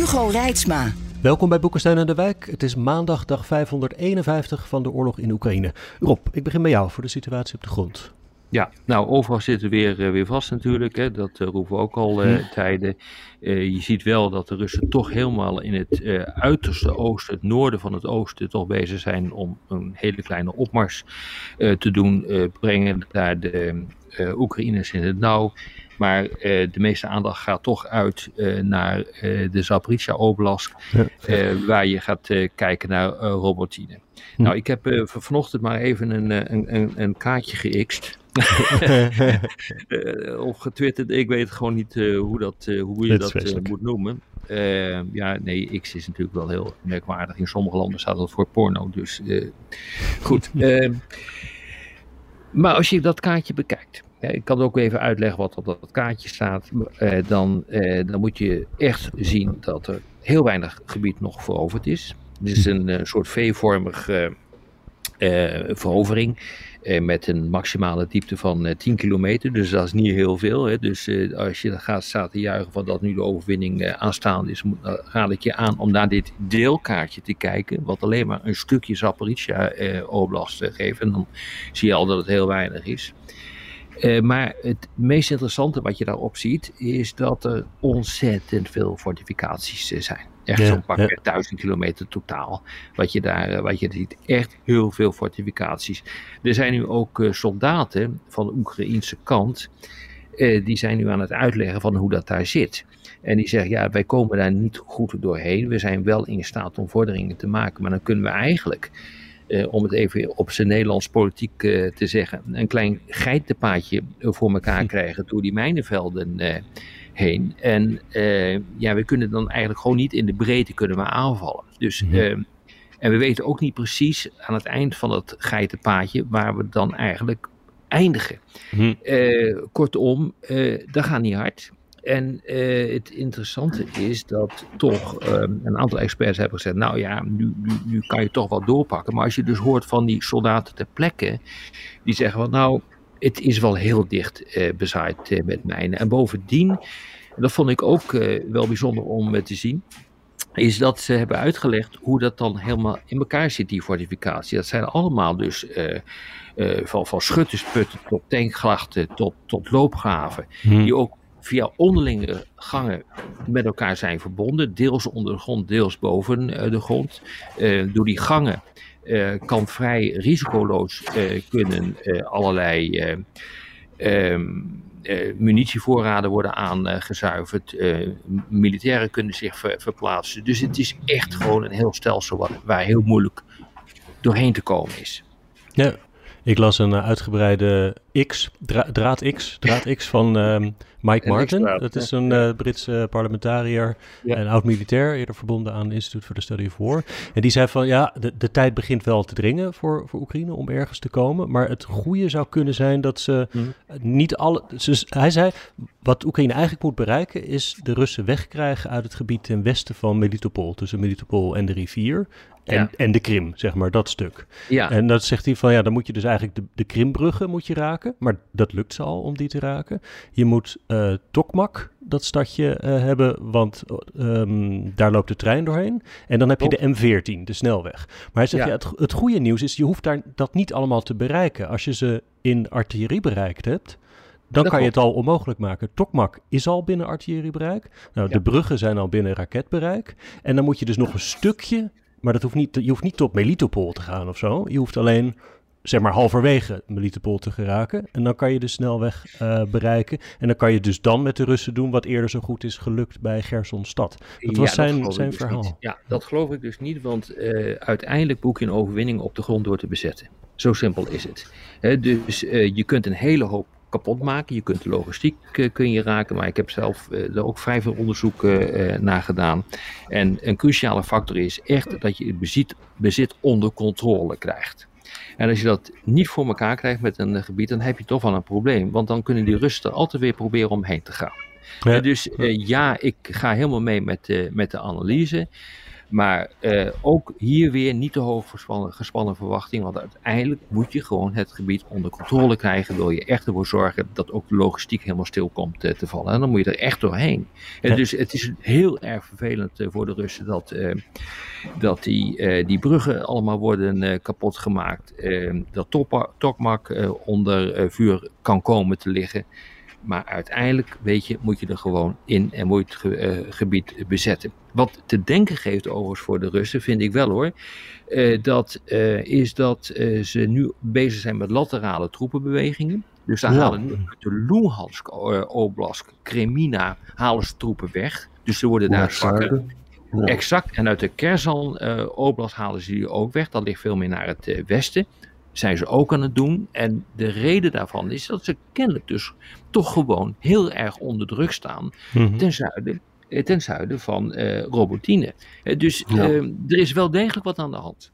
Hugo Reitsma. Welkom bij Boekenstein en de Wijk. Het is maandag dag 551 van de oorlog in Oekraïne. Rob, ik begin bij jou voor de situatie op de grond. Ja, nou overal zitten weer, uh, weer vast natuurlijk. Hè. Dat uh, roepen we ook al uh, tijden. je ziet wel dat de Russen toch helemaal in het uiterste oosten, het noorden van het oosten, toch bezig zijn om een hele kleine opmars te doen. brengen daar de Oekraïners in het nauw. Maar uh, de meeste aandacht gaat toch uit uh, naar uh, de Zaporizhia Oblast, ja, waar je gaat kijken naar Robotine. Hm. Nou, ik heb vanochtend maar even een, een, een, een kaartje geëxt. of getwitterd, ik weet gewoon niet hoe, dat, hoe je dat, dat moet noemen. ja, nee, X is natuurlijk wel heel merkwaardig. In sommige landen staat dat voor porno, dus goed. maar als je dat kaartje bekijkt, ik kan ook even uitleggen wat op dat kaartje staat. Uh, dan, uh, dan moet je echt zien dat er heel weinig gebied nog veroverd is. Het is een soort V-vormige verovering. met een maximale diepte van 10 kilometer. Dus dat is niet heel veel. Hè. Dus als je gaat staat te juichen van dat nu de overwinning aanstaande is, raad ik je aan om naar dit deelkaartje te kijken. Wat alleen maar een stukje Zaporizhia Oblast geeft. En dan zie je al dat het heel weinig is. Uh, maar het meest interessante wat je daarop ziet, is dat er ontzettend veel fortificaties uh, zijn. Echt ja, zo'n pak ja. duizend kilometer totaal. Wat je daar uh, wat je ziet. Echt heel veel fortificaties. Er zijn nu ook soldaten van de Oekraïnse kant. die zijn nu aan het uitleggen van hoe dat daar zit. En die zeggen, ja, wij komen daar niet goed doorheen. We zijn wel in staat om vorderingen te maken. Maar dan kunnen we eigenlijk uh, om het even op zijn Nederlands politiek uh, te zeggen, een klein geitenpaadje voor elkaar krijgen door die mijnenvelden uh, heen. En ja, we kunnen dan eigenlijk gewoon niet in de breedte kunnen we aanvallen. Dus, mm-hmm. en we weten ook niet precies aan het eind van dat geitenpaadje waar we dan eigenlijk eindigen. Mm-hmm. kortom, dat gaat niet hard. En uh, het interessante is dat toch um, een aantal experts hebben gezegd: Nou ja, nu, nu, nu, kan je toch wel doorpakken. Maar als je dus hoort van die soldaten ter plekke, die zeggen: van, Nou, het is wel heel dicht uh, bezaaid uh, met mijnen. En bovendien, dat vond ik ook wel bijzonder om te zien. Is dat ze hebben uitgelegd hoe dat dan helemaal in elkaar zit, die fortificatie. Dat zijn allemaal dus van, van schuttersputten tot tankgrachten tot, tot loopgraven. Hmm. Die ook via onderlinge gangen met elkaar zijn verbonden. Deels onder de grond, deels boven de grond. Door die gangen uh, kan vrij risicoloos kunnen allerlei um, munitievoorraden worden aangezuiverd. militairen kunnen zich ver, verplaatsen. Dus het is echt gewoon een heel stelsel waar, waar heel moeilijk doorheen te komen is. Ja, ik las een uitgebreide X, dra draad X, draad X van um, Mike Martin. Dat is een uh, Britse parlementariër ja. en oud-militair, eerder verbonden aan het Institute for the Study of War. En die zei van ja, de, de tijd begint wel te dringen voor, voor Oekraïne om ergens te komen. Maar het goede zou kunnen zijn dat ze mm. niet alle. Ze, hij zei, wat Oekraïne eigenlijk moet bereiken, is de Russen wegkrijgen uit het gebied ten westen van Melitopol, tussen Melitopol en de rivier. En, ja. en de Krim, zeg maar, dat stuk. Ja. En dat zegt hij van ja, dan moet je dus eigenlijk de, de Krimbruggen moet je raken. Maar dat lukt ze al om die te raken. Je moet uh, Tokmak, dat stadje, uh, hebben, want um, daar loopt de trein doorheen. En dan heb je de M14, de snelweg. Maar hij zegt, ja. ja, het, het goede nieuws is, je hoeft daar dat niet allemaal te bereiken. Als je ze in artillerie bereikt hebt, dan dat kan klopt. je het al onmogelijk maken. Tokmak is al binnen artilleriebereik. Nou, ja. de bruggen zijn al binnen raketbereik. En dan moet je dus nog een stukje, maar dat hoeft niet, je hoeft niet tot Melitopol te gaan of zo. Je hoeft alleen zeg maar halverwege Melitopol te geraken. En dan kan je de snelweg uh, bereiken. En dan kan je dus dan met de Russen doen wat eerder zo goed is gelukt bij Gersonstad. Dat was ja, zijn, dat zijn dus verhaal. Niet. Ja, dat geloof ik dus niet, want uh, uiteindelijk boek je een overwinning op de grond door te bezetten. Zo simpel is het. He, dus uh, je kunt een hele hoop kapot maken. Je kunt de logistiek kun je raken, maar ik heb zelf er ook vrij veel onderzoek naar gedaan. En een cruciale factor is echt dat je het bezit, bezit onder controle krijgt. En als je dat niet voor elkaar krijgt met een gebied, dan heb je toch wel een probleem. Want dan kunnen die Russen altijd weer proberen omheen te gaan. Ja. dus ja, ik ga helemaal mee met, met de analyse. Maar uh, ook hier weer niet te hoog gespannen, gespannen verwachting, want uiteindelijk moet je gewoon het gebied onder controle krijgen. Wil je echt ervoor zorgen dat ook de logistiek helemaal stil komt uh, te vallen. En dan moet je er echt doorheen. Ja. Dus het is heel erg vervelend uh, voor de Russen dat, dat die, die bruggen allemaal worden kapot gemaakt. dat Tokmak onder vuur kan komen te liggen. Maar uiteindelijk, weet je, moet je er gewoon in en moet je het ge, gebied bezetten. Wat te denken geeft overigens voor de Russen, vind ik wel hoor. Uh, dat uh, is dat ze nu bezig zijn met laterale troepenbewegingen. Dus ja. halen nu uit de Luhansk Oblast, Kremina, halen ze troepen weg. Dus ze worden daar zwakker. Ja. Exact. En uit de Kerzan Oblast halen ze die ook weg. Dat ligt veel meer naar het westen zijn ze ook aan het doen. En de reden daarvan is dat ze kennelijk dus toch gewoon heel erg onder druk staan mm-hmm. ten, zuiden, ten zuiden van uh, Robotine. Uh, dus ja. er is wel degelijk wat aan de hand.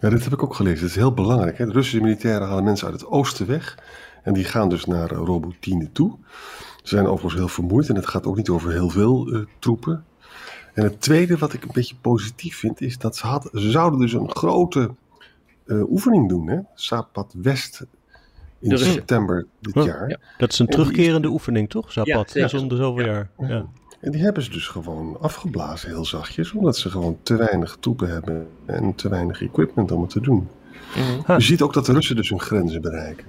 Ja, dit heb ik ook gelezen. Het is heel belangrijk. Hè? De Russische militairen halen mensen uit het oosten weg. En die gaan dus naar Robotine toe. Ze zijn overigens heel vermoeid. En het gaat ook niet over heel veel troepen. En het tweede wat ik een beetje positief vind, is dat ze, had, ze zouden dus een grote uh, oefening doen, hè? Sapat West in dus, september dit ja, jaar. Ja. Dat is een terugkerende die, oefening, toch? Sapat, ja, om de zoveel jaar. Ja. En die hebben ze dus gewoon afgeblazen, heel zachtjes, omdat ze gewoon te weinig troepen hebben en te weinig equipment om het te doen. Mm-hmm. Je ziet ook dat de Russen dus hun grenzen bereiken.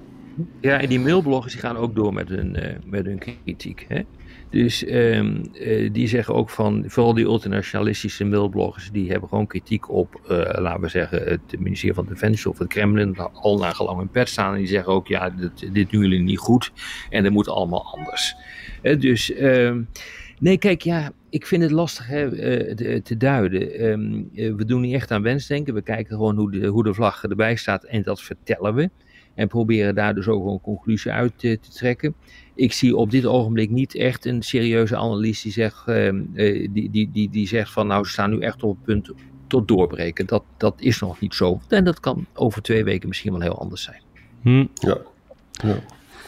Ja, en die mailbloggers die gaan ook door met hun, uh, met hun kritiek. Hè? Dus um, uh, die zeggen ook van, vooral die ultranationalistische mailbloggers, die hebben gewoon kritiek op, uh, laten we zeggen, het ministerie van Defensie of het Kremlin, al nagelang hun pet staan. En die zeggen ook, ja, dit, doen jullie niet goed en dat moet allemaal anders. Dus, um, nee, kijk, ja, ik vind het lastig hè, te, te, duiden. Um, we doen niet echt aan wensdenken, we kijken gewoon hoe de, hoe de vlag erbij staat en dat vertellen we. En proberen daar dus ook een conclusie uit te, te trekken ik zie op dit ogenblik niet echt een serieuze analyse die zegt, uh, die, die, die, die zegt van nou ze staan nu echt op het punt tot doorbreken. Dat, dat is nog niet zo. En dat kan over twee weken misschien wel heel anders zijn. Hm. Ja. ja.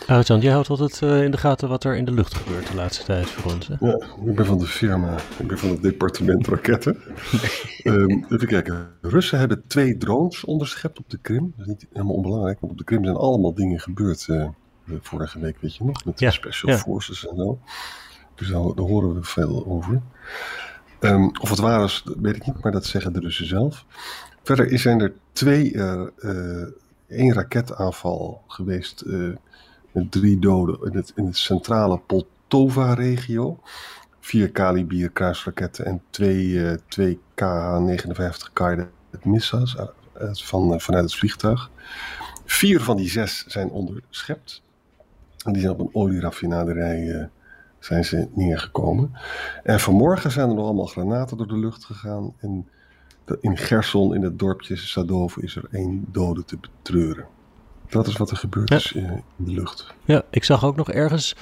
Alexander, jij houdt altijd uh, in de gaten wat er in de lucht gebeurt de laatste tijd voor ons. Hè? Ja, ik ben van de firma, ik ben van het departement raketten. um, even kijken. Russen hebben twee drones onderschept op de Krim. Dat is niet helemaal onbelangrijk, want op de Krim zijn allemaal dingen gebeurd. Uh, vorige week, weet je nog, met de ja, Special ja. Forces en zo. Dus daar, daar, horen we veel over. Um, of het waar is, weet ik niet, maar dat zeggen de Russen zelf. Verder zijn er twee, uh, uh, één raketaanval geweest uh, drie doden in het, in het centrale Poltova-regio. Vier Kalibier kruisraketten en twee, twee KH-59 Guided missiles van, vanuit het vliegtuig. Vier van die zes zijn onderschept. En die zijn op een olieraffinaderij uh, zijn ze neergekomen. En vanmorgen zijn er nog allemaal granaten door de lucht gegaan. En in Gerson, in het dorpje Sadov, is er één dode te betreuren. Dat is wat er gebeurd ja. is in de lucht. Ja, ik zag ook nog ergens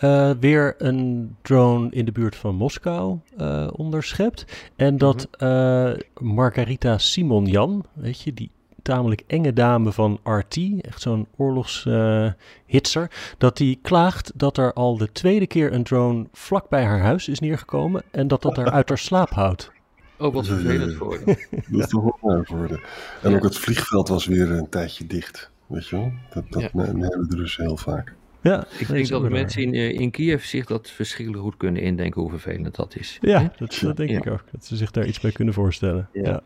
uh, weer een drone in de buurt van Moskou uh, onderschept. En dat uh, Margarita Simonjan, weet je, die tamelijk enge dame van RT, echt zo'n oorlogshitser, uh, dat die klaagt dat er al de tweede keer een drone vlak bij haar huis is neergekomen en dat dat haar uit haar slaap houdt. Oh, wat vervelend voor haar. Dat is toch wel voor. En ja. ook het vliegveld was weer een tijdje dicht, weet je wel. Dat, dat ja. hebben de Russen heel vaak. Ja, ik denk dat de mensen in, in Kiev zich dat verschrikkelijk goed kunnen indenken hoe vervelend dat is. Ja, dat, dat denk ja. ik ook. Dat ze zich daar iets bij kunnen voorstellen. Ja. ja.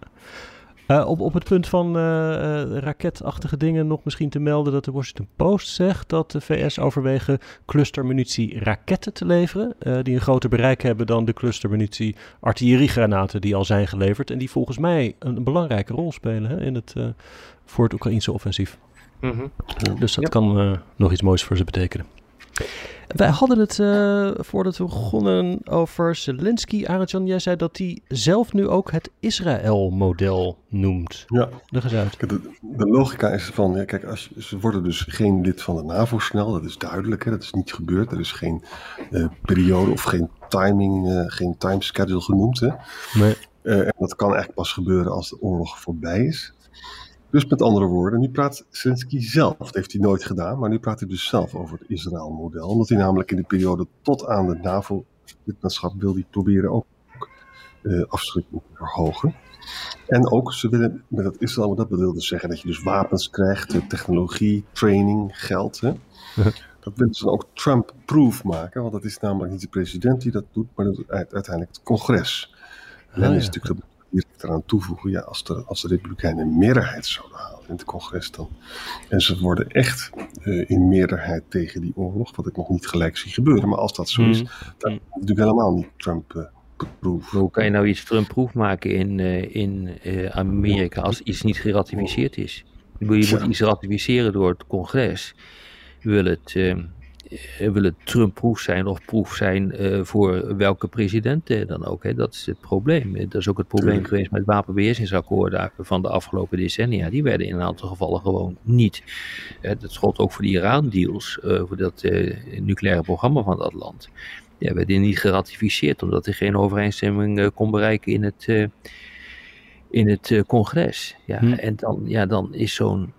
Uh, op, op het punt van uh, uh, raketachtige dingen nog misschien te melden dat de Washington Post zegt dat de VS overwegen clustermunitie raketten te leveren. die een groter bereik hebben dan de clustermunitie artilleriegranaten die al zijn geleverd. En die volgens mij een, een belangrijke rol spelen hè, in het, voor het Oekraïnse offensief. Mm -hmm. Dus dat ja. kan nog iets moois voor ze betekenen. Wij hadden het uh, voordat we begonnen over Zelensky. Arjan, jij zei dat hij zelf nu ook het Israël-model noemt. Ja. Leg eens uit. De, de logica is van, ja, kijk, als, ze worden dus geen lid van de NAVO snel, dat is duidelijk, hè, dat is niet gebeurd. Er is geen uh, periode of geen timing, uh, geen timeschedule genoemd. Hè. Nee. en dat kan eigenlijk pas gebeuren als de oorlog voorbij is. Dus met andere woorden, nu praat Zelensky zelf, dat heeft hij nooit gedaan, maar nu praat hij dus zelf over het Israël-model. Omdat hij namelijk in de periode tot aan de NAVO-lidmaatschap wil hij proberen ook uh, afschrikking te verhogen. En ook, ze willen met het Israël, dat wil dus zeggen dat je dus wapens krijgt, technologie, training, geld. Hè? Dat willen ze dan ook Trump-proof maken, want dat is namelijk niet de president die dat doet, maar uiteindelijk het congres. En dan is natuurlijk dat direct eraan toevoegen, ja, als de, als de Republikeinen een meerderheid zouden halen in het congres dan. En ze worden echt uh, in meerderheid tegen die oorlog, wat ik nog niet gelijk zie gebeuren. Maar als dat zo is, Mm. dan is het natuurlijk helemaal niet Trump-proof. Hoe kan je nou iets Trump-proof maken in, uh, in uh, Amerika als iets niet geratificeerd is? Je moet iets ratificeren door het congres. Wil het, uh, wil het Trump-proof zijn of proef zijn uh, voor welke president uh, dan ook? Hè? Dat is het probleem. Dat is ook het probleem geweest met wapenbeheersingsakkoorden van de afgelopen decennia. Die werden in een aantal gevallen gewoon niet. Dat gold ook voor die Iran-deals, voor dat nucleaire programma van dat land. Ja, werden niet geratificeerd omdat er geen overeenstemming kon bereiken in het, in het uh, congres. Ja, Hm. En dan, ja, dan is zo'n.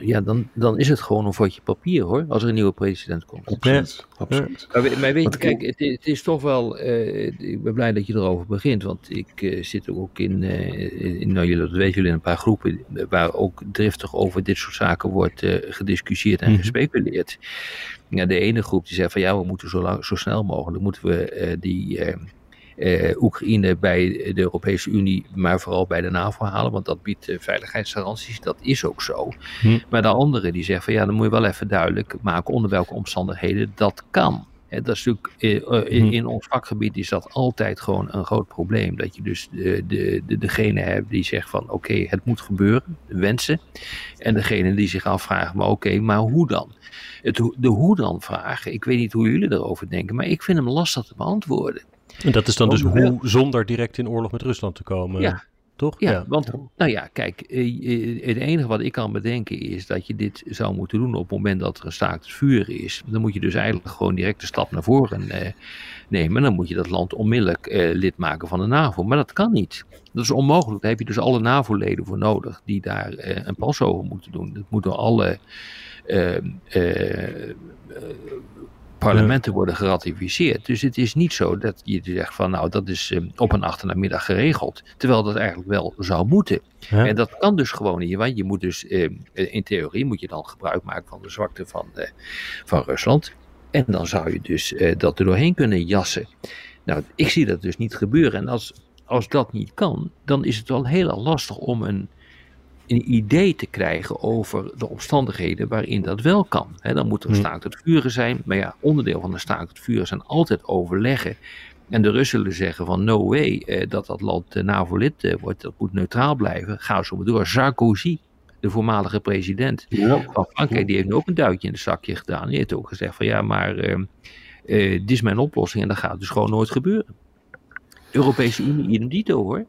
Ja, dan, dan is het gewoon een vodje papier hoor, als er een nieuwe president komt. Absoluut, absoluut. Maar, we- maar weet je, kijk, het, het is toch wel. eh, ik ben blij dat je erover begint, want ik eh, zit ook in, eh, in. Nou, jullie, dat weten jullie, in een paar groepen waar ook driftig over dit soort zaken wordt eh, gediscussieerd en Mhm. gespeculeerd. Ja, de ene groep die zegt van ja, we moeten zo, lang, zo snel mogelijk moeten we eh, die. Eh, Oekraïne bij de Europese Unie, maar vooral bij de NAVO halen, want dat biedt eh, veiligheidsgaranties. Dat is ook zo. Hm. Maar de anderen die zeggen van ja, dan moet je wel even duidelijk maken onder welke omstandigheden dat kan. Dat is natuurlijk, eh, in, Hm. in ons vakgebied is dat altijd gewoon een groot probleem. Dat je dus de, de, de, degene hebt die zegt van oké, het moet gebeuren, wensen. En degene die zich afvragen, maar oké, maar hoe dan? Het, de hoe dan vragen, ik weet niet hoe jullie erover denken, maar ik vind hem lastig te beantwoorden. En dat is dan dus hoe zonder direct in oorlog met Rusland te komen. Ja. Toch? Ja, want nou ja, kijk, eh, eh, het enige wat ik kan bedenken is dat je dit zou moeten doen op het moment dat er een staakt vuren is. Dan moet je dus eigenlijk gewoon direct de stap naar voren eh, nemen. Dan moet je dat land onmiddellijk eh, lid maken van de NAVO. Maar dat kan niet. Dat is onmogelijk. Daar heb je dus alle NAVO-leden voor nodig die daar eh, een pas over moeten doen. Dat moet door alle parlementen worden geratificeerd. Dus het is niet zo dat je zegt van nou dat is eh, op een achternamiddag geregeld. Terwijl dat eigenlijk wel zou moeten. Ja. En dat kan dus gewoon niet. Want je moet dus eh, in theorie moet je dan gebruik maken van de zwakte van, eh, van Rusland. En dan zou je dus dat er doorheen kunnen jassen. Nou, ik zie dat dus niet gebeuren. En als, als dat niet kan, dan is het wel heel lastig om een, een idee te krijgen over de omstandigheden waarin dat wel kan. Dan moet er een Hmm. staakt het vuren zijn. Maar ja, onderdeel van een staakt het vuren zijn altijd overleggen. En de Russen zullen zeggen van no way eh, dat dat land eh, NAVO-lid eh, wordt. Dat moet neutraal blijven. Ga zo maar door. Sarkozy, de voormalige president Ja, van Frankrijk, die heeft nu ook een duitje in het zakje gedaan. Die heeft ook gezegd van ja, maar eh, eh, dit is mijn oplossing en dat gaat dus gewoon nooit gebeuren. Europese Unie, idem dito hoor.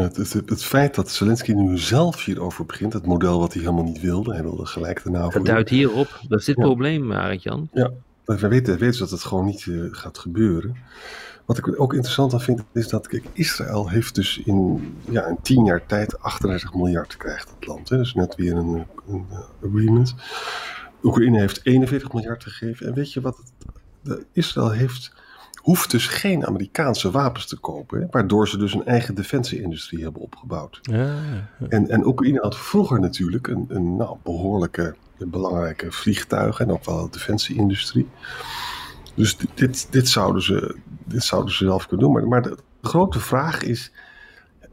Ja, het, het, het feit dat Zelensky nu zelf hierover begint, het model wat hij helemaal niet wilde, hij wilde gelijk de NAVO. Dat duidt hierop. Dat is dit Ja. probleem, Arend-Jan. We weten, weten dat het gewoon niet eh, gaat gebeuren. Wat ik ook interessant aan vind, is dat kijk, Israël heeft dus in, ja, in tien jaar tijd 38 miljard krijgt het land. Hè? Dus net weer een, een agreement. Oekraïne heeft 41 miljard gegeven. En weet je wat? Het, de, Israël heeft, hoeft dus geen Amerikaanse wapens te kopen. Waardoor ze dus een eigen defensieindustrie hebben opgebouwd. Ja, ja. En, en Oekraïne had vroeger natuurlijk een, een nou, behoorlijke, belangrijke vliegtuigen en ook wel defensieindustrie. Dus dit, dit, dit, zouden ze, dit zouden ze zelf kunnen doen. Maar, maar de, grote vraag is,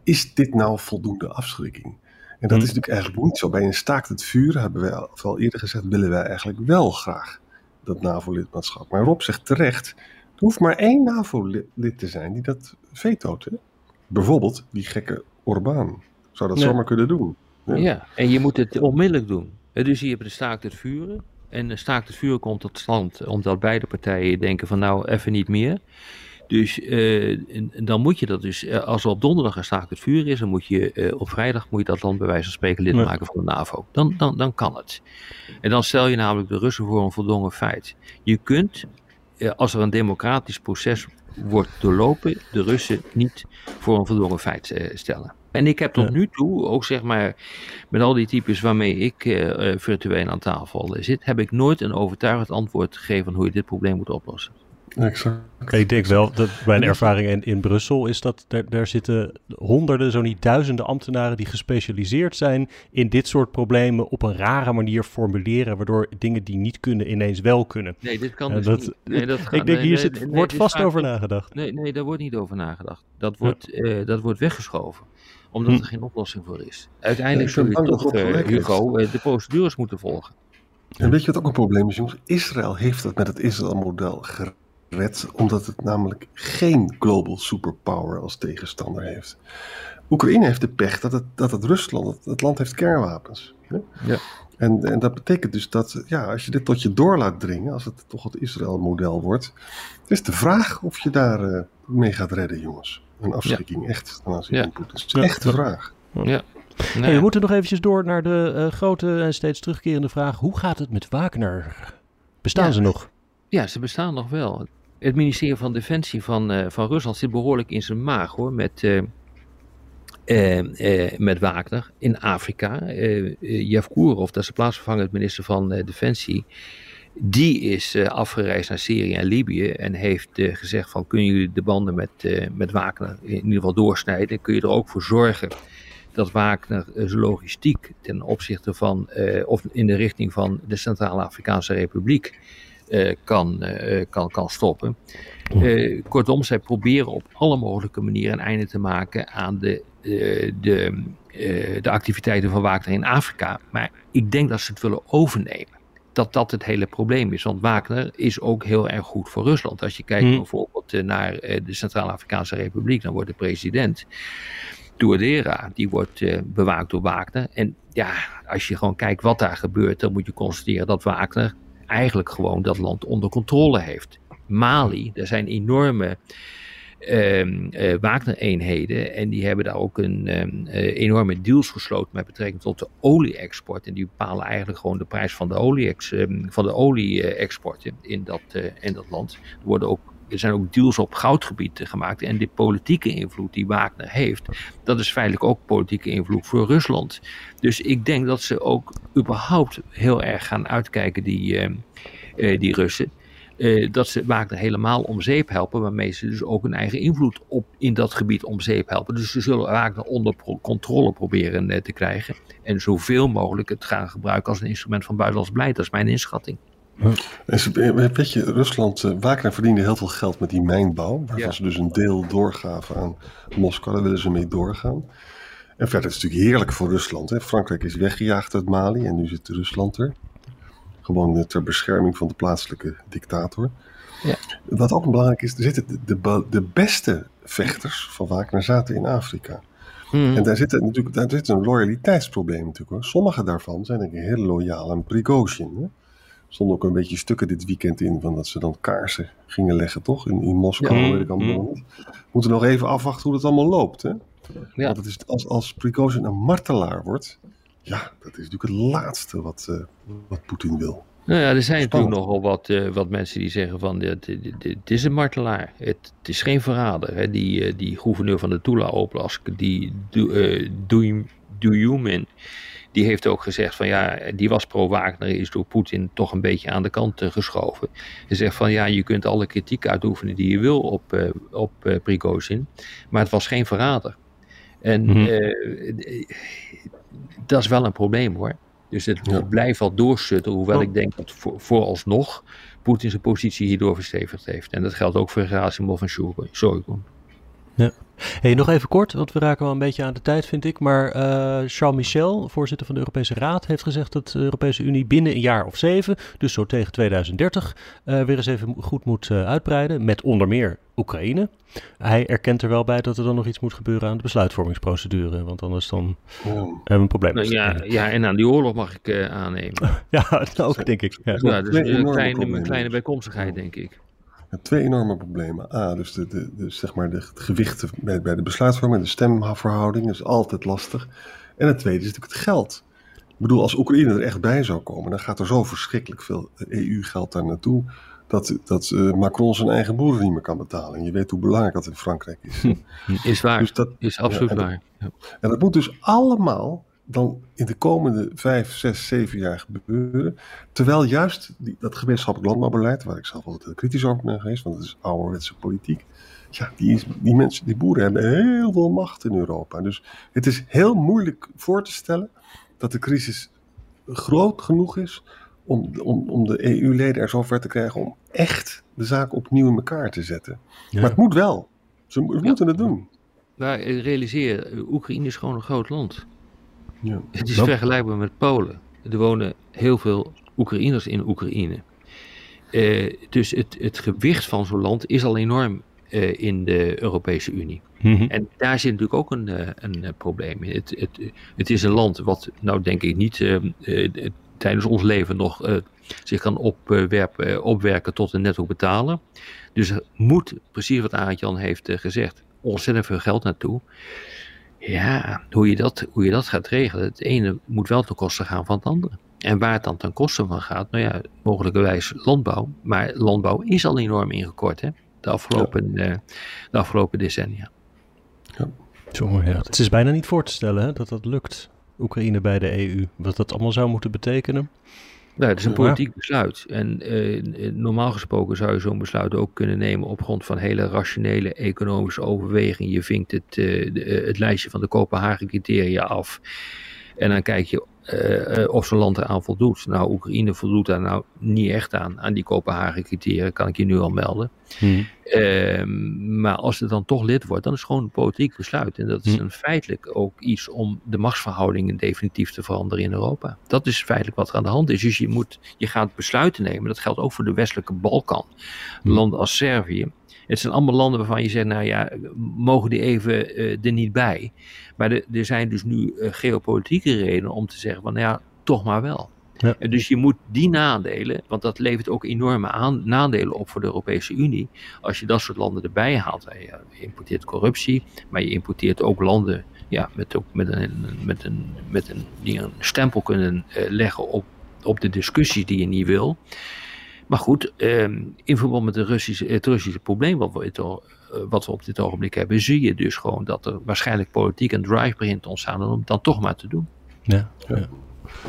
is dit nou voldoende afschrikking? En dat Hmm. is natuurlijk eigenlijk niet zo. Bij een staakt het vuur, hebben wij al, al eerder gezegd, willen wij eigenlijk wel graag dat NAVO-lidmaatschap. Maar Rob zegt terecht, er hoeft maar één NAVO-lid te zijn die dat vetoot. Hè? Bijvoorbeeld die gekke Orbán zou dat Ja. zomaar kunnen doen. Ja. Ja. en je moet het onmiddellijk doen. Dus je hebt de staakt het vuren. En een staakt het vuur komt tot stand omdat beide partijen denken van nou even niet meer. Dus uh, dan moet je dat dus, uh, als er op donderdag een staakt het vuur is, dan moet je uh, op vrijdag moet je dat land bij wijze van spreken lid maken van de NAVO. Dan, dan, dan kan het. En dan stel je namelijk de Russen voor een voldongen feit. Je kunt, als er een democratisch proces wordt doorlopen, de Russen niet voor een voldongen feit stellen. En ik heb tot nu toe, ook zeg maar met al die types waarmee ik uh, virtueel aan tafel zit, heb ik nooit een overtuigend antwoord gegeven van hoe je dit probleem moet oplossen. Exact. Ik denk wel dat mijn ervaring in, in Brussel is dat daar, daar zitten honderden, zo niet duizenden ambtenaren die gespecialiseerd zijn in dit soort problemen op een rare manier formuleren, waardoor dingen die niet kunnen ineens wel kunnen. Nee, dit kan dus dat, niet. Nee, dat gaat, ik denk, hier zit, wordt vast over nagedacht. Nee, nee, daar wordt niet over nagedacht. Dat wordt, ja. uh, dat wordt weggeschoven omdat hm. er geen oplossing voor is. Uiteindelijk zul je toch, uh, Hugo, de procedures moeten volgen. En weet je wat ook een probleem is, jongens? Israël heeft dat met het Israël-model gered, omdat het namelijk geen global superpower als tegenstander heeft. Oekraïne heeft de pech dat het, dat het Rusland, het, het land heeft kernwapens. Hè? Ja. En, en dat betekent dus dat, ja, als je dit tot je door laat dringen, als het toch het Israël-model wordt, is de vraag of je daar uh, mee gaat redden, jongens. Een afschrikking, ja. echt, ten aanzien van Poetin. Dat is echt de vraag. Ja. Nee. Hey, we moeten nog eventjes door naar de uh, grote en steeds terugkerende vraag. Hoe gaat het met Wagner? Bestaan ja. ze nog? Ja, ze bestaan nog wel. Het ministerie van Defensie van, uh, van Rusland zit behoorlijk in zijn maag hoor, met, uh, met Wagner in Afrika. Yevkurov, dat is de plaatsvervangend minister van Defensie, die is uh, afgereisd naar Syrië en Libië en heeft uh, gezegd van kunnen jullie de banden met, uh, met Wagner in ieder geval doorsnijden. Kun je er ook voor zorgen dat Wagner zijn logistiek ten opzichte van of in de richting van de Centraal-Afrikaanse Republiek kan, kan, kan stoppen. kortom, zij proberen op alle mogelijke manieren een einde te maken aan de, de, de activiteiten van Wagner in Afrika. Maar ik denk dat ze het willen overnemen dat dat het hele probleem is. Want Wagner is ook heel erg goed voor Rusland. Als je kijkt hmm. bijvoorbeeld naar de Centraal-Afrikaanse Republiek, dan wordt de president Touadera, die wordt bewaakt door Wagner. En ja, als je gewoon kijkt wat daar gebeurt, dan moet je constateren dat Wagner eigenlijk gewoon dat land onder controle heeft. Mali, er zijn enorme uh, Wagner-eenheden. En die hebben daar ook een um, uh, enorme deals gesloten met betrekking tot de olie-export. En die bepalen eigenlijk gewoon de prijs van de olie-export um, olie in, dat, uh, in dat land. Er worden ook er zijn ook deals op goudgebied gemaakt. En de politieke invloed die Wagner heeft, dat is feitelijk ook politieke invloed voor Rusland. Dus ik denk dat ze ook überhaupt heel erg gaan uitkijken, die, uh, die Russen. Uh, dat ze Wagner helemaal om zeep helpen, waarmee ze dus ook een eigen invloed op, in dat gebied om zeep helpen. Dus ze zullen Wagner onder controle proberen te krijgen en zoveel mogelijk het gaan gebruiken als een instrument van buitenlands beleid. Dat is mijn inschatting. Weet je, Rusland, uh, Wagner verdiende heel veel geld met die mijnbouw, waarvan ja. ze dus een deel doorgaven aan Moskou, daar willen ze mee doorgaan. En verder is het natuurlijk heerlijk voor Rusland. Hè? Frankrijk is weggejaagd uit Mali en nu zit Rusland er. Gewoon ter bescherming van de plaatselijke dictator. Ja. Wat ook belangrijk is, er zitten de, de, de beste vechters van Wagner zaten in Afrika. Hmm. En daar zit, natuurlijk, daar zit een loyaliteitsprobleem natuurlijk. Hoor. Sommige daarvan zijn denk ik heel loyaal aan Prigozhin. Hè? Stonden ook een beetje stukken dit weekend in van dat ze dan kaarsen gingen leggen, toch? In, in Moskou, Ja. weet ik allemaal Mm. niet. We moeten nog even afwachten hoe dat allemaal loopt, hè? Ja. Want het is, als, als Prigozhin een martelaar wordt, ja, dat is natuurlijk het laatste wat, eh, wat Poetin wil. Nou ja, er zijn Spannend. natuurlijk nogal wat, eh, wat mensen die zeggen van dit, dit, is een martelaar. Het, het is geen verrader. Hè. Die, eh, die gouverneur van de Tula Oblast, die Du- eh, Du- die heeft ook gezegd van ja, die was pro-Wagner, is door Poetin toch een beetje aan de kant eh, geschoven. Hij zegt van ja, je kunt alle kritiek uitoefenen die je wil op, eh op eh, Prigozhin, maar het was geen verrader. En Mhm. dat is wel een probleem hoor. Dus het Ja. blijft wel doorsutten, hoewel Oh. ik denk dat voor, vooralsnog Poetin zijn positie hierdoor verstevigd heeft. En dat geldt ook voor Gerasimov en Shoigu. Ja. Hey, nog even kort, want we raken wel een beetje aan de tijd, vind ik. Maar uh, Charles Michel, voorzitter van de Europese Raad, heeft gezegd dat de Europese Unie binnen een jaar of zeven, dus zo tegen 2030, uh, weer eens even goed moet uh, uitbreiden. Met onder meer Oekraïne. Hij erkent er wel bij dat er dan nog iets moet gebeuren aan de besluitvormingsprocedure. Want anders dan hebben we een probleem. Nou, ja, ja, en aan die oorlog mag ik aannemen. ja, ook denk ik. Ja, ja dus een kleine, kleine bijkomstigheid, denk ik twee enorme problemen. A, dus, de, de, de zeg maar de, het gewicht bij, bij de besluitvorming, de stemverhouding is altijd lastig. En het tweede is natuurlijk het geld. Ik bedoel, als Oekraïne er echt bij zou komen, dan gaat er zo verschrikkelijk veel EU-geld daar naartoe. Dat, dat uh, Macron zijn eigen boeren niet meer kan betalen. En je weet hoe belangrijk dat in Frankrijk is. Is waar. Dus dat, is absoluut ja, en waar. Ja. En dat moet dus allemaal dan in de komende vijf, zes, zeven jaar gebeuren. Terwijl juist die, dat gemeenschappelijk landbouwbeleid, waar ik zelf altijd kritisch over ben geweest, want het is ouderwetse politiek. Ja, die, die mensen, die boeren hebben heel veel macht in Europa. Dus het is heel moeilijk voor te stellen dat de crisis groot genoeg is om, om, om de EU-leden er zover te krijgen om echt de zaak opnieuw in elkaar te zetten. Ja. Maar het moet wel. Ze moeten ja. het doen. Maar realiseer, Oekraïne is gewoon een groot land. Ja. Het is vergelijkbaar met Polen. Er wonen heel veel Oekraïners in Oekraïne. Uh, dus het, het gewicht van zo'n land is al enorm uh, in de Europese Unie. Mm -hmm. En daar zit natuurlijk ook een, uh, een probleem in. Het, het, het is een land wat, nou denk ik niet tijdens ons leven nog zich kan opwerpen, opwerken tot een netto betalen. Dus er moet, precies wat Arend-Jan heeft gezegd, ontzettend veel geld naartoe. Ja, hoe je, dat, hoe je dat gaat regelen. Het ene moet wel ten koste gaan van het andere. En waar het dan ten koste van gaat, nou ja, mogelijkerwijs landbouw. Maar landbouw is al enorm ingekort, hè? De afgelopen, ja. uh, de afgelopen decennia. Ja. Ja. Het is bijna niet voor te stellen hè, dat dat lukt, Oekraïne bij de EU. Wat dat allemaal zou moeten betekenen. Nou, het is een politiek besluit. En uh, normaal gesproken zou je zo'n besluit ook kunnen nemen op grond van hele rationele economische overwegingen. Je vinkt het, uh, de, het lijstje van de Kopenhagen-criteria af. En dan kijk je uh, of zo'n land eraan voldoet. Nou, Oekraïne voldoet daar nou niet echt aan, aan die Kopenhagen-criteria, kan ik je nu al melden. Hmm. Uh, maar als het dan toch lid wordt, dan is het gewoon een politiek besluit. En dat is hmm. een feitelijk ook iets om de machtsverhoudingen definitief te veranderen in Europa. Dat is feitelijk wat er aan de hand is. Dus je, moet, je gaat besluiten nemen. Dat geldt ook voor de westelijke Balkan. Hmm. Landen als Servië. Het zijn allemaal landen waarvan je zegt, nou ja, mogen die even uh, er niet bij. Maar de, er zijn dus nu uh, geopolitieke redenen om te zeggen van, nou ja, toch maar wel. Ja. En dus je moet die nadelen, want dat levert ook enorme aan, nadelen op voor de Europese Unie. Als je dat soort landen erbij haalt. Je importeert corruptie, maar je importeert ook landen ja, met, ook met, een, met, een, met een, die een stempel kunnen uh, leggen op, op de discussies die je niet wil. Maar goed, ehm, in verband met de Russische, het Russische probleem wat we, uh, wat we op dit ogenblik hebben, zie je dus gewoon dat er waarschijnlijk politiek een drive begint te ontstaan om het dan toch maar te doen. Ja, ja.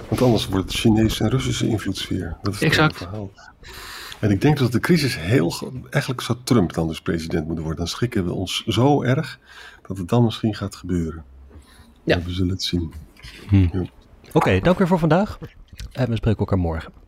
Want anders wordt het Chinese en Russische invloedssfeer. Dat is exact. het verhaal. En ik denk dat de crisis heel. Eigenlijk zou Trump dan dus president moeten worden. Dan schrikken we ons zo erg dat het dan misschien gaat gebeuren. Ja. we zullen het zien. Hm. Ja. Oké, okay, dank weer voor vandaag. En we spreken elkaar morgen.